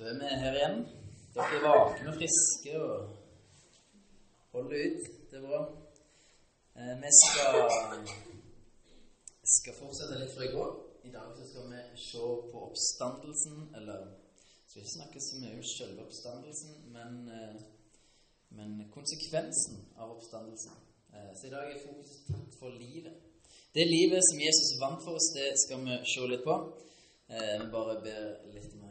Da er vi her igjen. Dere er vakne og friske og holder ut. Det er bra. Eh, vi skal, skal fortsette litt fra i går. I dag skal vi se på oppstandelsen, eller skal ikke snakke så mye om selve oppstandelsen, men, eh, men konsekvensen av oppstandelsen. Eh, så i dag er fokuset tatt for livet. Det livet som Jesus vant for oss, det skal vi se litt på. Vi bare ber litt mer.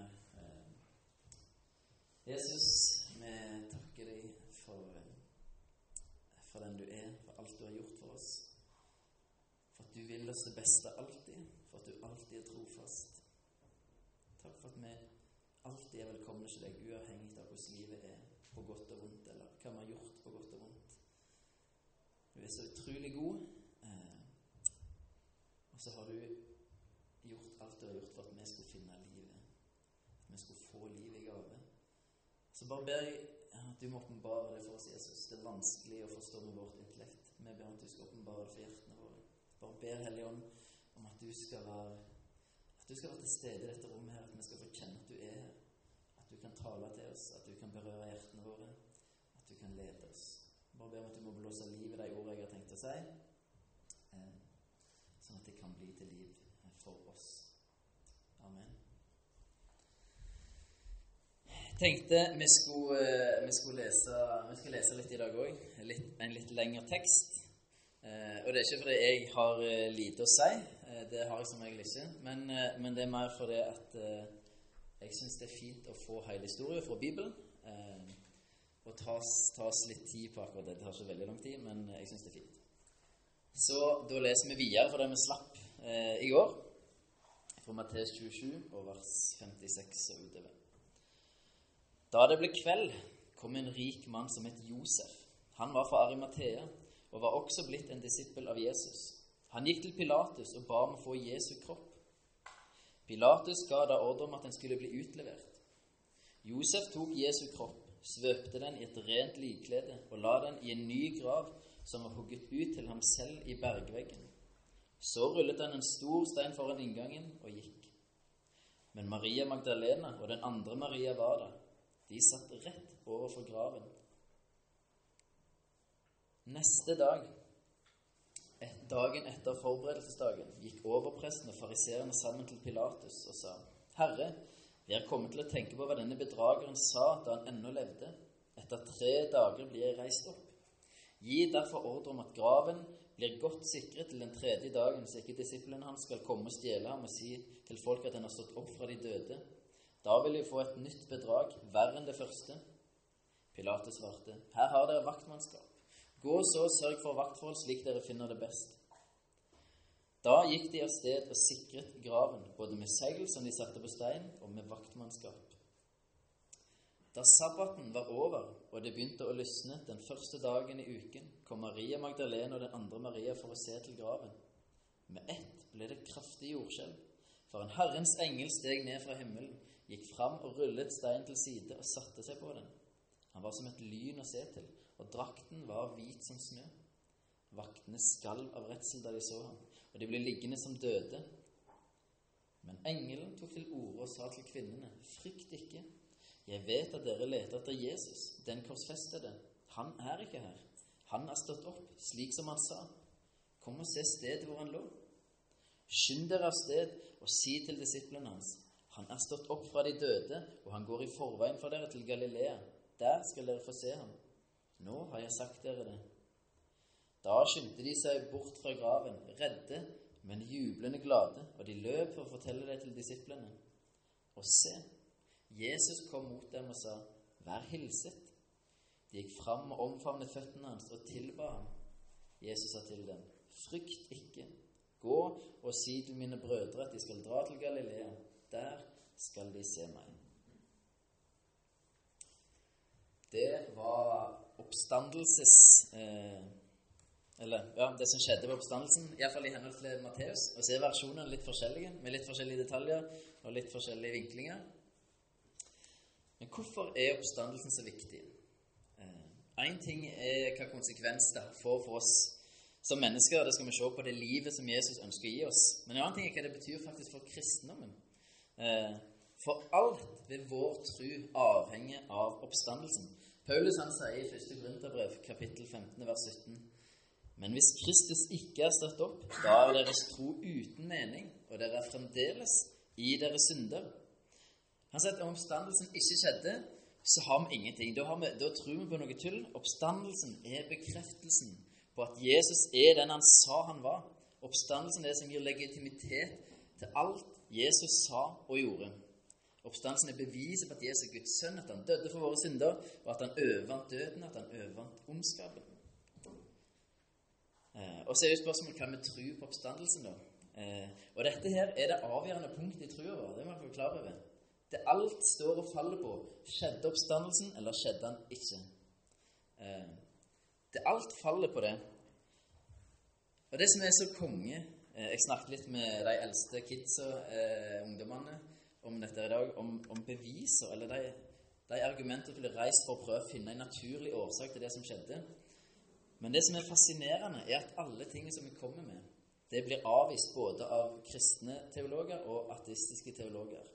Jesus, vi takker deg for, eh, for den du er, for alt du har gjort for oss. For at du vil oss det beste alltid, for at du alltid er trofast. Takk for at vi alltid er velkomne til deg, uavhengig av hvordan livet er, på godt og vondt, eller hva vi har gjort på godt og vondt. Du er så utrolig god. eh, Og så har du gjort alt du har gjort for at vi skulle finne livet. At vi skulle få livet i gave. Så bare ber jeg at du må åpenbare det for oss, Jesus. Det er vanskelig å forstå med vårt intellekt. Vi ber om at du skal åpenbare det for hjertene våre. Bare ber Hellige Ånd om at du skal være at du skal være til stede i dette rommet her, at vi skal få kjenne at du er her. At du kan tale til oss, at du kan berøre hjertene våre, at du kan lede oss. Bare ber om at du må blåse liv i de ordene jeg har tenkt å si, eh, sånn at det kan bli til liv for oss. Amen. Jeg tenkte vi skulle, eh, vi skulle lese, vi skal lese litt i dag òg. En litt lengre tekst. Eh, og det er ikke fordi jeg har eh, lite å si, det har jeg som regel ikke. Men, men det er mer fordi at jeg syns det er fint å få hele historien fra Bibelen. Og ta oss- litt tid på akkurat det. Det tar ikke veldig lang tid, men jeg syns det er fint. Så da leser vi videre fra det vi slapp i går. Fra Matteus 27 og vers 56 og utover. Da det ble kveld, kom en rik mann som het Josef. Han var fra Arimathea og var også blitt en disippel av Jesus. Han gikk til Pilatus og ba om å få Jesu kropp. Pilatus ga da ordre om at den skulle bli utlevert. Josef tok Jesu kropp, svøpte den i et rent likklede og la den i en ny grav som var hugget ut til ham selv i bergveggen. Så rullet han en stor stein foran inngangen og gikk. Men Maria Magdalena og den andre Maria var der. De satt rett overfor graven. Neste dag, et, dagen etter forberedelsesdagen, gikk overpresten og fariseerne sammen til Pilatus og sa:" Herre, vi er kommet til å tenke på hva denne bedrageren sa da han ennå levde. Etter tre dager blir jeg reist opp. Gi derfor ordre om at graven blir godt sikret til den tredje dagen, så ikke disiplene hans skal komme og stjele ham og si til folk at han har stått opp fra de døde. Da vil de få et nytt bedrag, verre enn det første. Pilates svarte, Her har dere vaktmannskap. Gå så og sørg for vaktforhold slik dere finner det best. Da gikk de av sted og sikret graven, både med segl som de satte på stein, og med vaktmannskap. Da sabbaten var over og det begynte å lysne den første dagen i uken, kom Maria Magdalene og den andre Maria for å se til graven. Med ett ble det kraftig jordskjelv, for en Herrens engel steg ned fra himmelen, gikk fram og rullet steinen til side og satte seg på den. Han var som et lyn å se til, og drakten var hvit som snø. Vaktene skalv av redsel da de så ham, og de ble liggende som døde. Men engelen tok til orde og sa til kvinnene, frykt ikke. Jeg vet at dere leter etter Jesus, den korsfestede. Han er ikke her. Han er stått opp, slik som han sa. Kom og se stedet hvor han lå. Skynd dere av sted og si til disiplene hans. Han er stått opp fra de døde, og han går i forveien for dere til Galilea. Der skal dere få se ham. Nå har jeg sagt dere det. Da skyndte de seg bort fra graven, redde, men jublende glade, og de løp for å fortelle det til disiplene. Og se, Jesus kom mot dem og sa, Vær hilset. De gikk fram og omfavnet føttene hans og tilba ham. Jesus sa til dem, Frykt ikke. Gå og si til mine brødre at de skal dra til Galilea. Der skal de se meg. Det var oppstandelses... Eh, eller ja, det som skjedde ved oppstandelsen, iallfall i henhold til Matteus. Og så er versjonene litt forskjellige, med litt forskjellige detaljer og litt forskjellige vinklinger. Men hvorfor er oppstandelsen så viktig? Én eh, ting er hva konsekvens det får for oss som mennesker. Det skal vi se på det livet som Jesus ønsker å gi oss. Men en annen ting er hva det betyr faktisk for kristendommen. Eh, For alt ved vår tro avhenger av oppstandelsen. Paulus han sier i 1. Korinterbrev, kapittel 15, vers 17.: Men hvis Kristus ikke er stått opp, da er deres tro uten mening, og dere er fremdeles i deres synder. Han sier at om oppstandelsen ikke skjedde, så har vi ingenting. Da, vi, da tror vi på noe tull. Oppstandelsen er bekreftelsen på at Jesus er den han sa han var. Oppstandelsen er det som gir legitimitet til alt Jesus sa og gjorde. Oppstandelsen er beviset på at Jesus er Guds sønn, at han døde for våre synder, og at han overvant døden, at han overvant ondskapen. Eh, og så er det spørsmålet hva vi tror på oppstandelsen, da. Eh, og dette her er det avgjørende punktet i trua vår. Det må vi være klar over. Det alt står og faller på. Skjedde oppstandelsen, eller skjedde han ikke? Eh, det alt faller på det. Og det som er så konge Jeg snakket litt med de eldste kidsa, eh, ungdommene, om dette i dag, om, om beviser, eller de, de argumentene som ble reist for å prøve å finne en naturlig årsak til det som skjedde. Men det som er fascinerende, er at alle tingene som vi kommer med, det blir avvist både av kristne teologer og ateistiske teologer.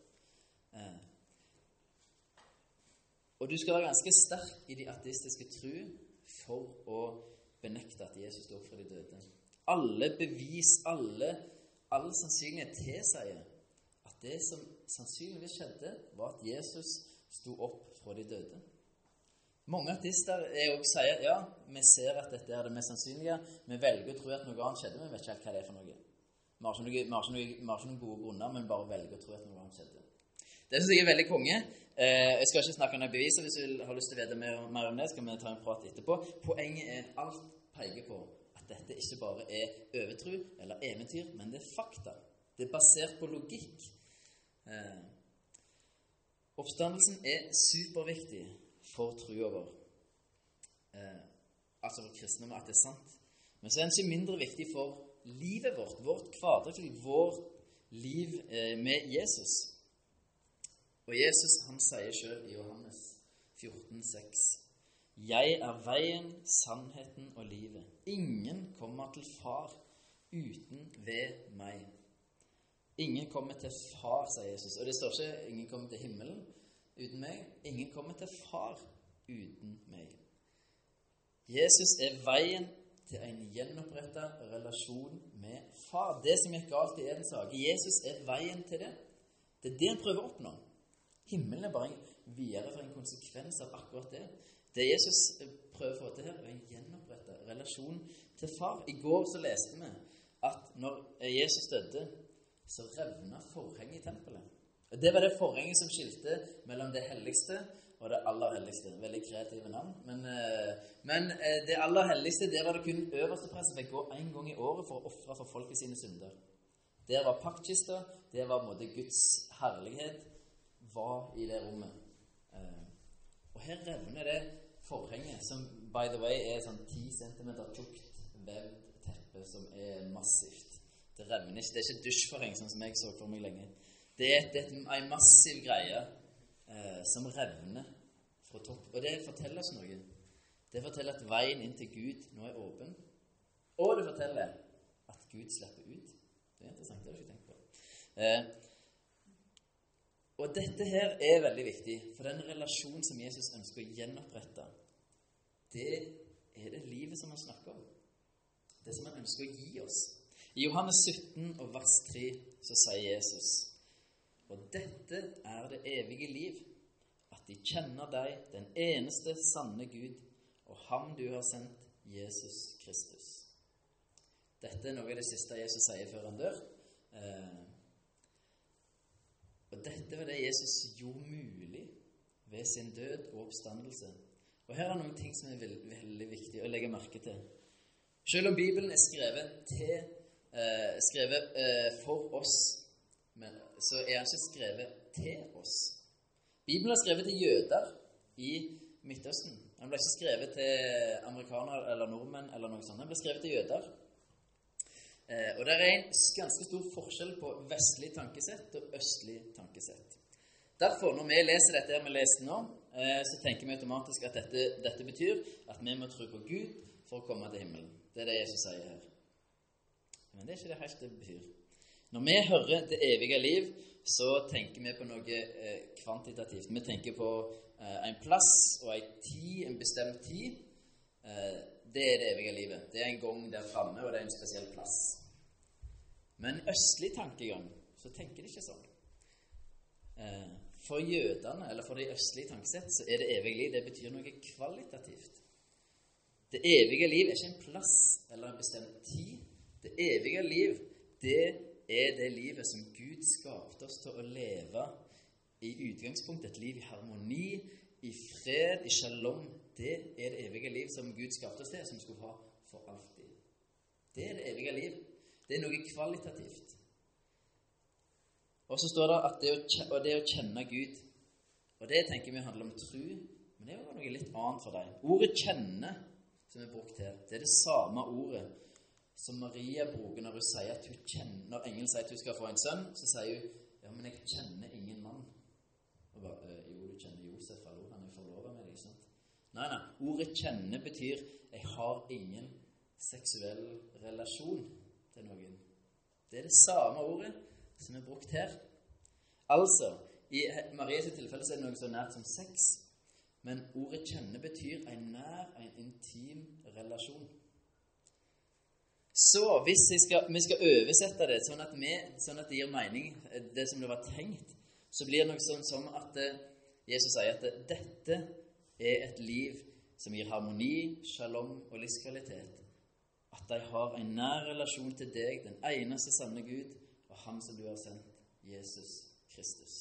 Eh. Og du skal være ganske sterk i de ateistiske tru for å benekte at Jesus står fra de døde. Alle bevis, alle, all sannsynlighet tilsier at det som sannsynligvis skjedde, var at Jesus sto opp fra de døde. Mange ateister sier ja, vi ser at dette er det mest sannsynlige. Vi velger å tro at noe annet skjedde, men vi vet ikke helt hva det er for noe. Vi har ikke noen gode grunner, men bare velger å tro at noe annet skjedde. Det syns jeg er veldig konge. Eh, jeg skal ikke snakke om noen beviser. Hvis du har lyst til å vite mer, mer om det, skal vi ta en prat etterpå. Poenget er alt peker på at dette ikke bare er overtro eller eventyr, men det er fakta. Det er basert på logikk. Eh, oppstandelsen er superviktig for trua vår. Eh, altså for kristne at det er sant. Men så er den ikke mindre viktig for livet vårt, vårt hverdagsliv, vårt liv eh, med Jesus. Og Jesus han sier sjøl i Johannes 14, 14,6.: Jeg er veien, sannheten og livet. Ingen kommer til Far uten ved meg. Ingen kommer til Far, sier Jesus. Og det står ikke 'ingen kommer til himmelen uten meg'. Ingen kommer til Far uten meg. Jesus er veien til en gjenoppretta relasjon med Far. Det som gikk galt i Edens hage. Jesus er veien til det. Det er det han prøver å oppnå. Himmelen er bare en videre for en konsekvens av akkurat det. Det Jesus prøver å få til her, er en gjenopprette relasjon til Far. I går så leste vi at når Jesus døde, så revna forhenget i tempelet. Og Det var det forhenget som skilte mellom det helligste og det aller helligste. Veldig kreative navn. Men, eh, men eh, det aller helligste, der var det kun øverste prest som fikk gå én gang i året for å ofre for folket sine synder. Der var paktkista. Der var på en måte Guds herlighet var i det rommet. Eh, og her revner det forhenget, som by the way er sånn 10 cm tjukt vevd teppe som er massivt. Det revner ikke. Det er ikke dusjforheng, sånn som jeg så for meg lenge. Det er, det en massiv greie eh, som revner fra topp. Og det forteller oss noe. Det forteller at veien inn til Gud nå er åpen. Og det forteller at Gud slipper ut. Det er interessant. Det har jeg ikke tenkt på. Eh, og dette her er veldig viktig, for den relasjonen som Jesus ønsker å gjenopprette, det er det livet som han snakker om. Det som han ønsker å gi oss. I Johannes 17 og vers 3 så sier Jesus og dette er det evige liv, at de kjenner deg, den eneste sanne Gud, og ham du har sendt, Jesus Kristus. Dette er noe av det siste Jesus sier før han dør. Eh, og dette var det Jesus gjorde mulig ved sin død og oppstandelse. Og her er noen ting som er veldig, veldig viktig å legge merke til. Selv om Bibelen er skrevet, til, eh, skrevet eh, for oss men så er han ikke skrevet til oss. Bibelen er skrevet til jøder i Midtøsten. Den ble ikke skrevet til amerikanere eller nordmenn eller noe sånt. Den ble skrevet til jøder. Eh, og det er en ganske stor forskjell på vestlig tankesett og østlig tankesett. Derfor, når vi leser dette vi leser nå, eh, så tenker vi automatisk at dette, dette, betyr at vi må tro på Gud for å komme til himmelen. Det er det Jesus sier her. Men det er ikke det helt det betyr. Når vi hører det evige liv, så tenker vi på noe eh, kvantitativt. Vi tenker på eh, en plass og en tid, en bestemt tid. Eh, det er det evige livet. Det er en gang der framme, og det er en spesiell plass. Men østlig tankegang så tenker de ikke sånn. Eh, for jødene, eller for de østlige tankesett, så er det evige liv det betyr noe kvalitativt. Det evige liv er ikke en plass eller en bestemt tid. Det evige liv, det er det livet som Gud skapte oss til å leve i utgangspunktet. Et liv i harmoni, i fred, i shalom. Det er det evige liv som Gud skapte oss til, som vi skulle ha for alltid. Det er det evige liv. Det er noe kvalitativt. Og så står det at det å, det å kjenne Gud Og det tenker vi handler om tru, men det er jo noe litt annet for deg. Ordet 'kjenne', som er brukt her, det er det samme ordet som Maria bruker når hun sier at hun kjenner Når engelen sier at hun skal få en sønn, så sier hun 'Ja, men jeg kjenner ingen mann'. Og bare, «Øh, jo, du kjenner Josef, hallo, han er forlova med deg, sant? Nei, nei. Ordet 'kjenne' betyr 'jeg har ingen seksuell relasjon' til noen. Det er det samme ordet som er brukt her. Altså, i Marias tilfelle er det noe så nært som sex. Men ordet 'kjenne' betyr en nær, en intim relasjon. Så hvis skal, vi skal oversette det sånn at, vi, sånn at, det gir mening, det som det var tenkt, så blir det noe sånn som at eh, Jesus sier at dette er et liv som gir harmoni, shalom og livskvalitet. At de har en nær relasjon til deg, den eneste sanne Gud, og Han som du har sendt, Jesus Kristus.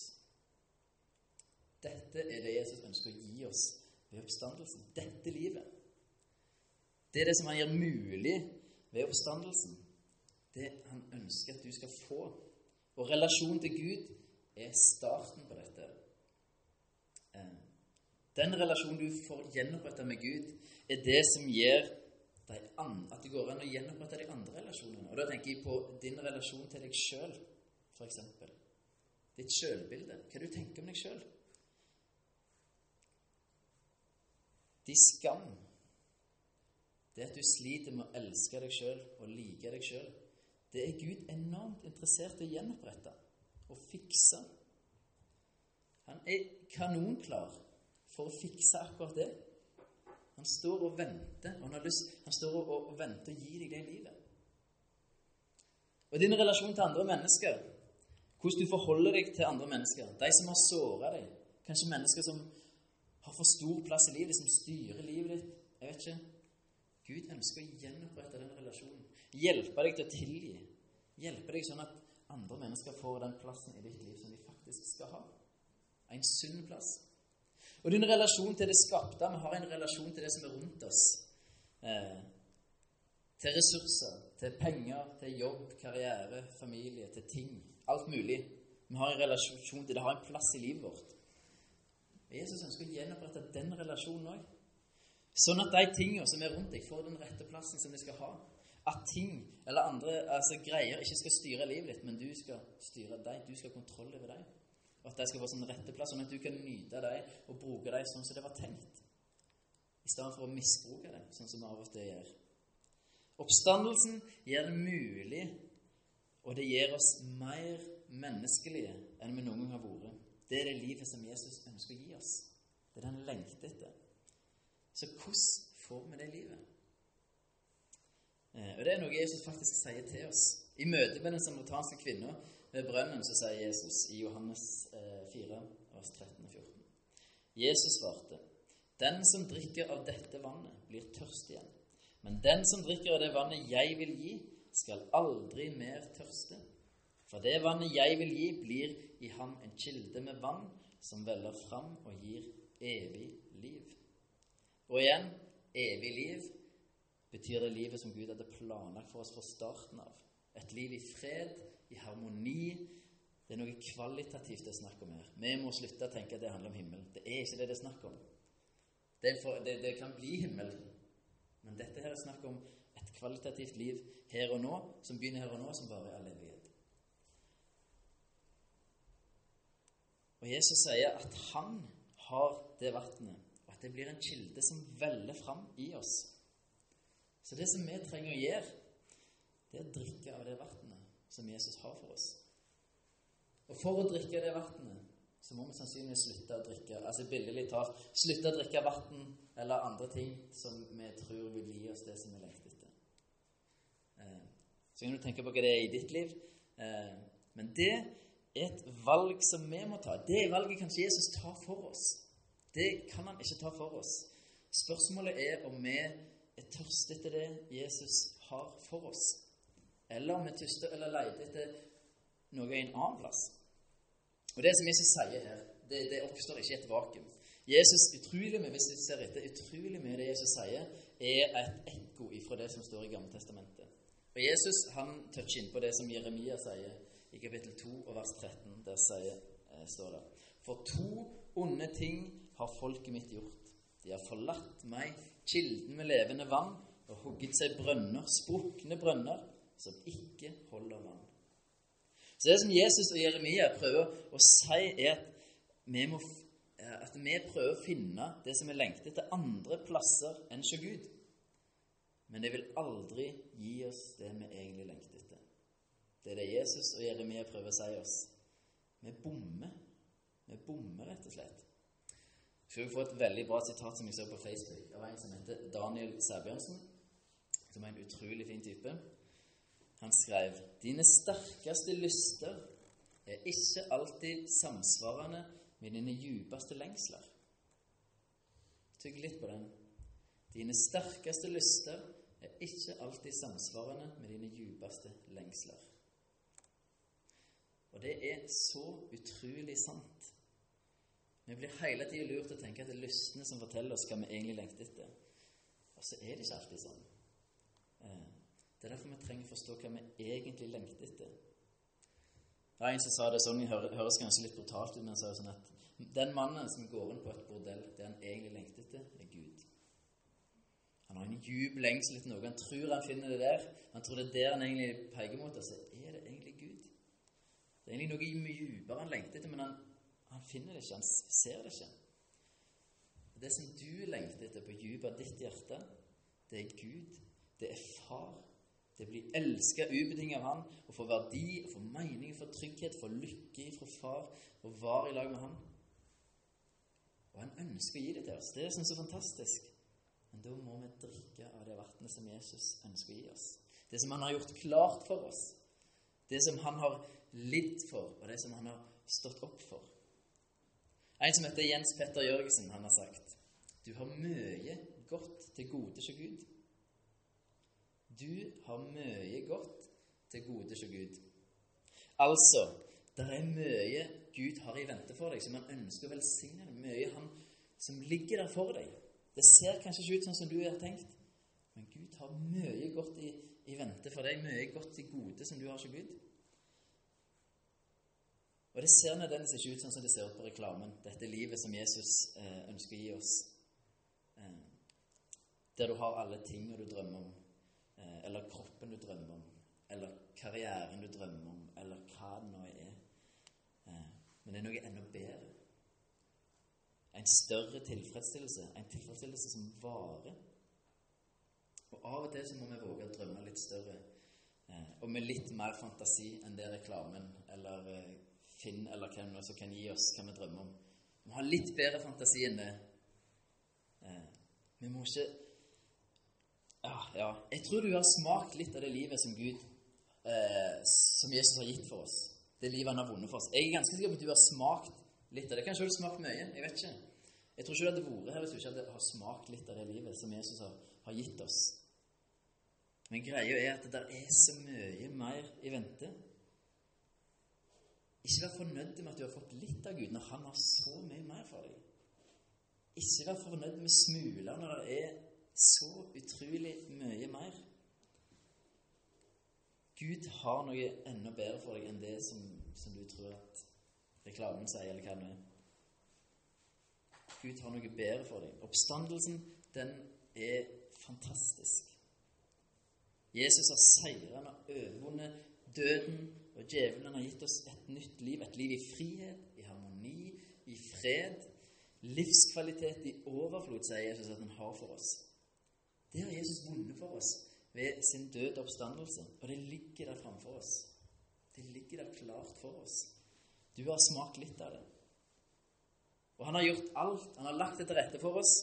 Dette er det Jesus ønsker å gi oss ved oppstandelsen. Dette livet. Det er det som han gjør mulig ved oppstandelsen. Det han ønsker at du skal få. Og relasjonen til Gud er starten på den relasjonen du får gjenoppretta med Gud, er det som gjør at det går an å gjenopprette de andre relasjonene. Og Da tenker jeg på din relasjon til deg sjøl, f.eks. Ditt sjølbilde. Hva du tenker om deg sjøl. De skam det at du sliter med å elske deg sjøl og like deg sjøl, det er Gud enormt interessert i å gjenopprette og fikse. Han er kanonklar for å fikse akkurat det. Han står og venter. og Han, har lyst, han står og, og, og venter å gi deg det livet. Og din relasjon til andre mennesker, hvordan du forholder deg til andre mennesker, de som har såra deg, kanskje mennesker som har for stor plass i livet, som styrer livet ditt, jeg vet ikke Gud ønsker å gjenopprette den relasjonen. Hjelpe deg til å tilgi. Hjelpe deg sånn at andre mennesker får den plassen i ditt liv som de faktisk skal ha. En sunn plass. Og din relasjon til det skapte Vi har en relasjon til det som er rundt oss. Eh, til ressurser, til penger, til jobb, karriere, familie, til ting. Alt mulig. Vi har en relasjon til det har en plass i livet vårt. Jesus ønsker å gjenopprette den relasjonen òg. Sånn at de tingene som er rundt deg, får den rette plassen som de skal ha. At ting eller andre altså greier ikke skal styre livet ditt, men du skal styre deg. Du skal ha kontroll over deg. Og at de skal få sånn rette sånn at du kan nyte dem og bruke dem sånn som det var tenkt. I stedet for å misbruke dem, sånn som vi av og til gjør. Oppstandelsen gjør det mulig, og det gjør oss mer menneskelige enn vi noen gang har vært. Det er det livet som Jesus ønsker å gi oss. Det er det han lengter etter. Så hvordan får vi det livet? Eh, og Det er noe Jesus faktisk sier til oss. I møte med den samaritanske kvinna ved brønnen så sier Jesus i Johannes 4, eh, vers 13 og 14. Jesus svarte, 'Den som drikker av dette vannet, blir tørst igjen.' 'Men den som drikker av det vannet jeg vil gi, skal aldri mer tørste.' 'For det vannet jeg vil gi, blir i ham en kilde med vann som veller fram og gir evig liv.' Og igjen evig liv betyr det livet som Gud hadde planlagt for oss fra starten av. Et liv i fred, i harmoni. Det er noe kvalitativt det er snakk om her. Vi må slutte å tenke at det handler om himmel. Det er ikke det det er snakk om. Det, for, det, det kan bli himmel. Men dette her er snakk om et kvalitativt liv her og nå, som begynner her og nå, som varer i all evighet. Og Jesus sier at han har det vannet det blir en kilde som veller fram i oss. Så det som vi trenger å gjøre, det er å drikke av det vannet som Jesus har for oss. Og for å drikke det vannet, så må vi sannsynligvis slutte å drikke altså billedlig talt, slutte å drikke vann eller andre ting som vi tror vil gi oss det som vi lengter etter. Eh, så kan du tenke på hva det er i ditt liv. Eh, men det er et valg som vi må ta. Det valget kan ikke Jesus ta for oss. Det kan han ikke ta for oss. Spørsmålet er om vi er tørste etter det Jesus har for oss, eller om vi tyster eller leter etter noe i en annen plass. Og Det som Jesus sier her, det, det oppstår ikke i et vakuum. Jesus, utrolig mye, Hvis vi ser etter, utrolig mye det Jesus sier, er et ekko ifra det som står i Gammeltestamentet. Og Jesus han toucher inn på det som Jeremia sier i kapittel 2 og vers 13. Der sier, eh, står det For to onde ting har folket mitt gjort. De har forlatt meg, kilden med levende vann, og hugget seg brønner, sprukne brønner, som ikke holder vann. Så det som Jesus og Jeremia prøver å si, er at vi, må, at vi prøver å finne det som er lengter etter andre plasser enn hos Gud. Men det vil aldri gi oss det vi egentlig lengter etter. Det er det Jesus og Jeremia prøver å si oss. Vi bommer. Vi bommer, rett og slett. skal vi få et veldig bra sitat som jeg så på Facebook av en som heter Daniel Sæbjørnsen, som er en utrolig fin type. Han skrev Dine sterkeste lyster er ikke alltid samsvarende med dine djupeste lengsler. Tygg litt på den. Dine sterkeste lyster er ikke alltid samsvarende med dine djupeste lengsler. Og det er så utrolig sant. Vi blir hele tida lurt til å tenke at det er lystne som forteller oss hva vi egentlig lengter etter. Og så er det ikke alltid sånn. Det er derfor vi trenger å forstå hva vi egentlig lengter etter. Det er en som sa det sånn, det høres kanskje litt brutalt ut, men han sa sånn at den mannen som går inn på et bordell, det han egentlig lengter etter, er Gud. Han har en djup lengsel etter noe. Han tror han finner det der. Han tror det er der han egentlig peker mot. Og så er det egentlig Gud. Det er egentlig noe mye dypere han lengter etter, men han, han, finner det ikke. Han ser det ikke. Det som du lengter etter på dypet av ditt hjerte, det er Gud. Det er Far. Det blir elska ubetinget av Han, og få verdi, og få mening, få trygghet, få lykke fra Far, og var i lag med Han. Og Han ønsker å gi det til oss. Det er sånn så fantastisk. Men da må vi drikke av det vannet som Jesus ønsker å gi oss. Det som han har gjort klart for oss. Det som han har lidd for, og det som han har stått opp for. En som heter Jens Petter Jørgensen, han har sagt Du har mye godt til gode hos Gud. Du har mye godt til gode hos Gud. Altså, det er mye Gud har i vente for deg, som han ønsker å velsigne deg. Mye han, som ligger der for deg. Det ser kanskje ikke ut sånn som du har tenkt, men Gud har mye godt i, i vente for deg, mye godt til gode som du har ikke Gud. Og det ser nødvendigvis ikke ut sånn som det ser ut på reklamen, dette livet som Jesus eh, ønsker å gi oss. Eh, der du har alle tingene du drømmer om, eller kroppen du drømmer om, eller karrieren du drømmer om, eller hva det nå er. Eh, men det er noe enda bedre en større tilfredsstillelse, en tilfredsstillelse som varer. Og Av og til så må vi våge å drømme litt større, eh, og med litt mer fantasi enn det reklamen eller eh, Finn eller hvem som kan gi oss hva vi drømmer om. Vi må ha litt bedre fantasi enn det. Eh, vi må ikke ja, ja. Jeg tror du har smakt litt av det livet som Gud eh, som Jesus har gitt for oss. Det livet han har vunnet for oss. Jeg er ganske sikker på at du har smakt litt av det. Kanskje du har smakt mye. Jeg vet ikke. Jeg tror ikke du hadde vært her hvis du ikke hadde smakt litt av det livet som Jesus har, har gitt oss. Men greia er at det der er så mye mer i vente. Ikke vær fornøyd med at du har fått litt av Gud når Han har så mye mer for deg. Ikke vær fornøyd med smuler når det er så utrolig mye mer. Gud har noe enda bedre for deg enn det som, som du tror at reklamen sier, eller hva det er. Gud har noe bedre for deg. Oppstandelsen, den er fantastisk. Jesus har han har overvunnet døden, og djevelen har gitt oss et nytt liv. Et liv i frihet, i harmoni, i fred. Livskvalitet i overflod, sier Jesus at han har for oss. Det har Jesus vunnet for oss ved sin døde oppstandelse, og det ligger der framfor oss. Det ligger der klart for oss. Du har smakt litt av det. Og han har gjort alt. Han har lagt det til rette for oss.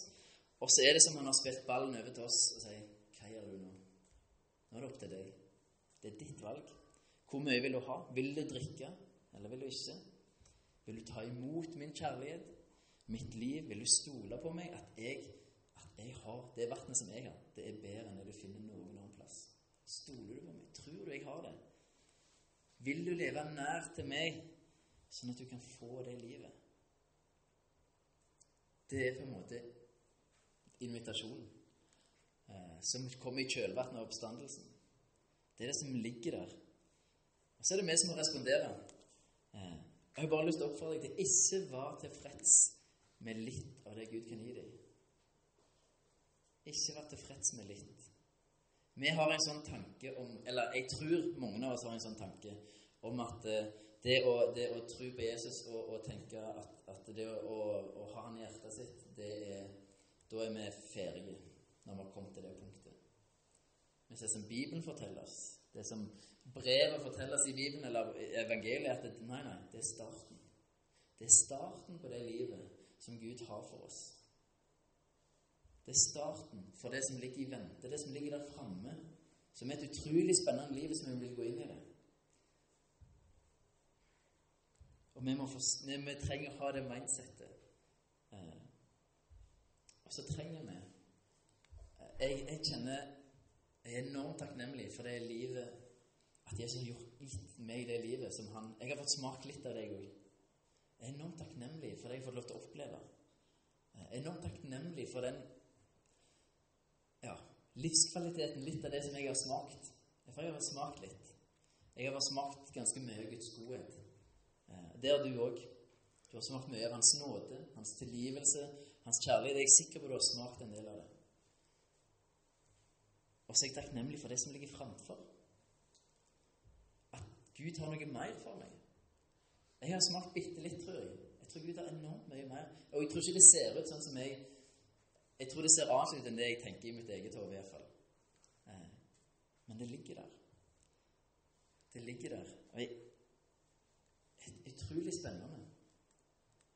Og så er det som han har spilt ballen over til oss og sier Hva gjør du nå? Nå er det opp til deg. Det er ditt valg. Hvor mye vil du ha? Vil du drikke, eller vil du ikke? Vil du ta imot min kjærlighet, mitt liv? Vil du stole på meg? At jeg, jeg har det vannet som jeg har, det er bedre enn det du finner noen annen plass. Stoler du på meg? Tror du jeg har det? Vil du leve nær til meg, sånn at du kan få det livet? Det er på en måte invitasjonen eh, som kommer i kjølvannet av oppstandelsen. Det er det som ligger der. Og så er det vi som må respondere. Eh, jeg har bare lyst til å oppfordre deg til ikke være tilfreds med litt av det Gud kan gi deg. Ikke vær tilfreds med litt. Vi har en sånn tanke om Eller jeg tror mange av oss har en sånn tanke om at eh, det å, det å tro på Jesus og, og tenke at, at det å, å, ha han i hjertet sitt, det er, da er vi ferdige når vi har kommet til det punktet. Mens det som Bibelen forteller oss, det som brevet forteller oss i Bibelen eller evangeliet, at det, nei, nei, det er starten. Det er starten på det livet som Gud har for oss. Det er starten for det som ligger i vente, det som ligger der framme, som er et utrolig spennende liv som vi vil gå inn i det. Og vi, få, vi, trenger å ha det mindsettet. Eh, og så trenger vi eh, jeg, jeg, kjenner Jeg er enormt takknemlig for det livet At Jesus har gjort gitt meg det livet som han Jeg har fått smake litt av det, jeg òg. Jeg er enormt takknemlig for det jeg har fått lov til å oppleve. Jeg er enormt takknemlig for den livskvaliteten, litt av det som jeg har smakt. For jeg har smakt litt. Jeg har smakt ganske mye av Guds godhet. Det har du òg. Du har smakt mye av Hans nåde, Hans tilgivelse, Hans kjærlighet. Jeg er sikker på at du har smakt en del av det. Og så er jeg takknemlig for det som ligger framfor. At Gud har noe mer for meg. Jeg har smakt bitte litt, tror jeg. Jeg tror Gud har enormt mye mer. Og jeg tror ikke det ser ut sånn som jeg Jeg tror det ser annet ut enn det jeg tenker i mitt eget hode, iallfall. Eh, men det ligger der. Det ligger der. Og jeg, utrolig spennende.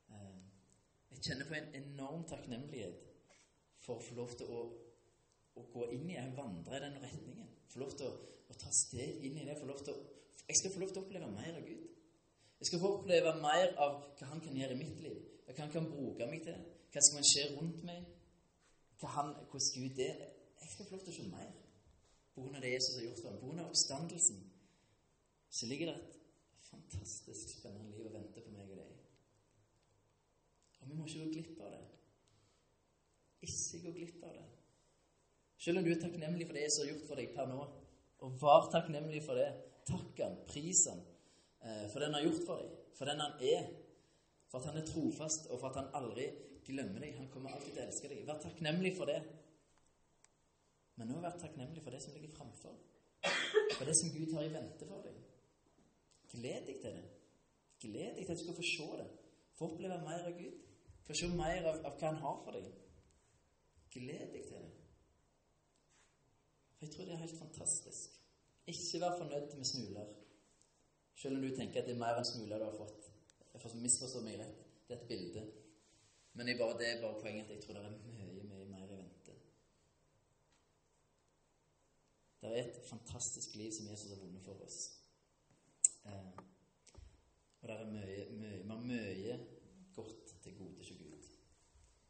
Eh, jeg kjenner på en enorm takknemlighet for å få lov til å, å gå inn i og vandre i den retningen. Få lov til å, å, ta steg inn i det. Få lov til å, jeg skal få lov til å oppleve mer av Gud. Jeg skal få oppleve mer av hva Han kan gjøre i mitt liv. Hva Han kan bruke meg til. Hva som kan skje rundt meg. Hva han, hvordan Gud er. Jeg skal få lov til å se mer på grunn det Jesus har gjort for ham. På oppstandelsen så ligger det et fantastisk spennende liv å vente på meg og deg. Og vi må ikke gå glipp av det. Ikke gå glipp av det. Selv om du er takknemlig for det Jesus har gjort for deg per nå, og var takknemlig for det, takk han, pris han eh, for den han har gjort for deg, for den han er, for at han er trofast, og for at han aldri glemmer deg. Han kommer alltid til å elske deg. Vær takknemlig for det. Men nå vær takknemlig for det som ligger framfor. For det som Gud har i vente for deg. Gled deg til det. Gled deg til at du skal få se det. Få oppleve mer av Gud. Få se mer av, av hva Han har for deg. Gled deg til det. For jeg tror det er helt fantastisk. Ikke vær fornøyd med smuler. Selv om du tenker at det er mer enn smuler du har fått. Jeg får misforstå meg rett. Det er et bilde. Men jeg bare, det er bare poenget at jeg tror det er mye, mye mer i vente. Det er et fantastisk liv som Jesus har vunnet for oss. Eh, og det er mye, mye, mye godt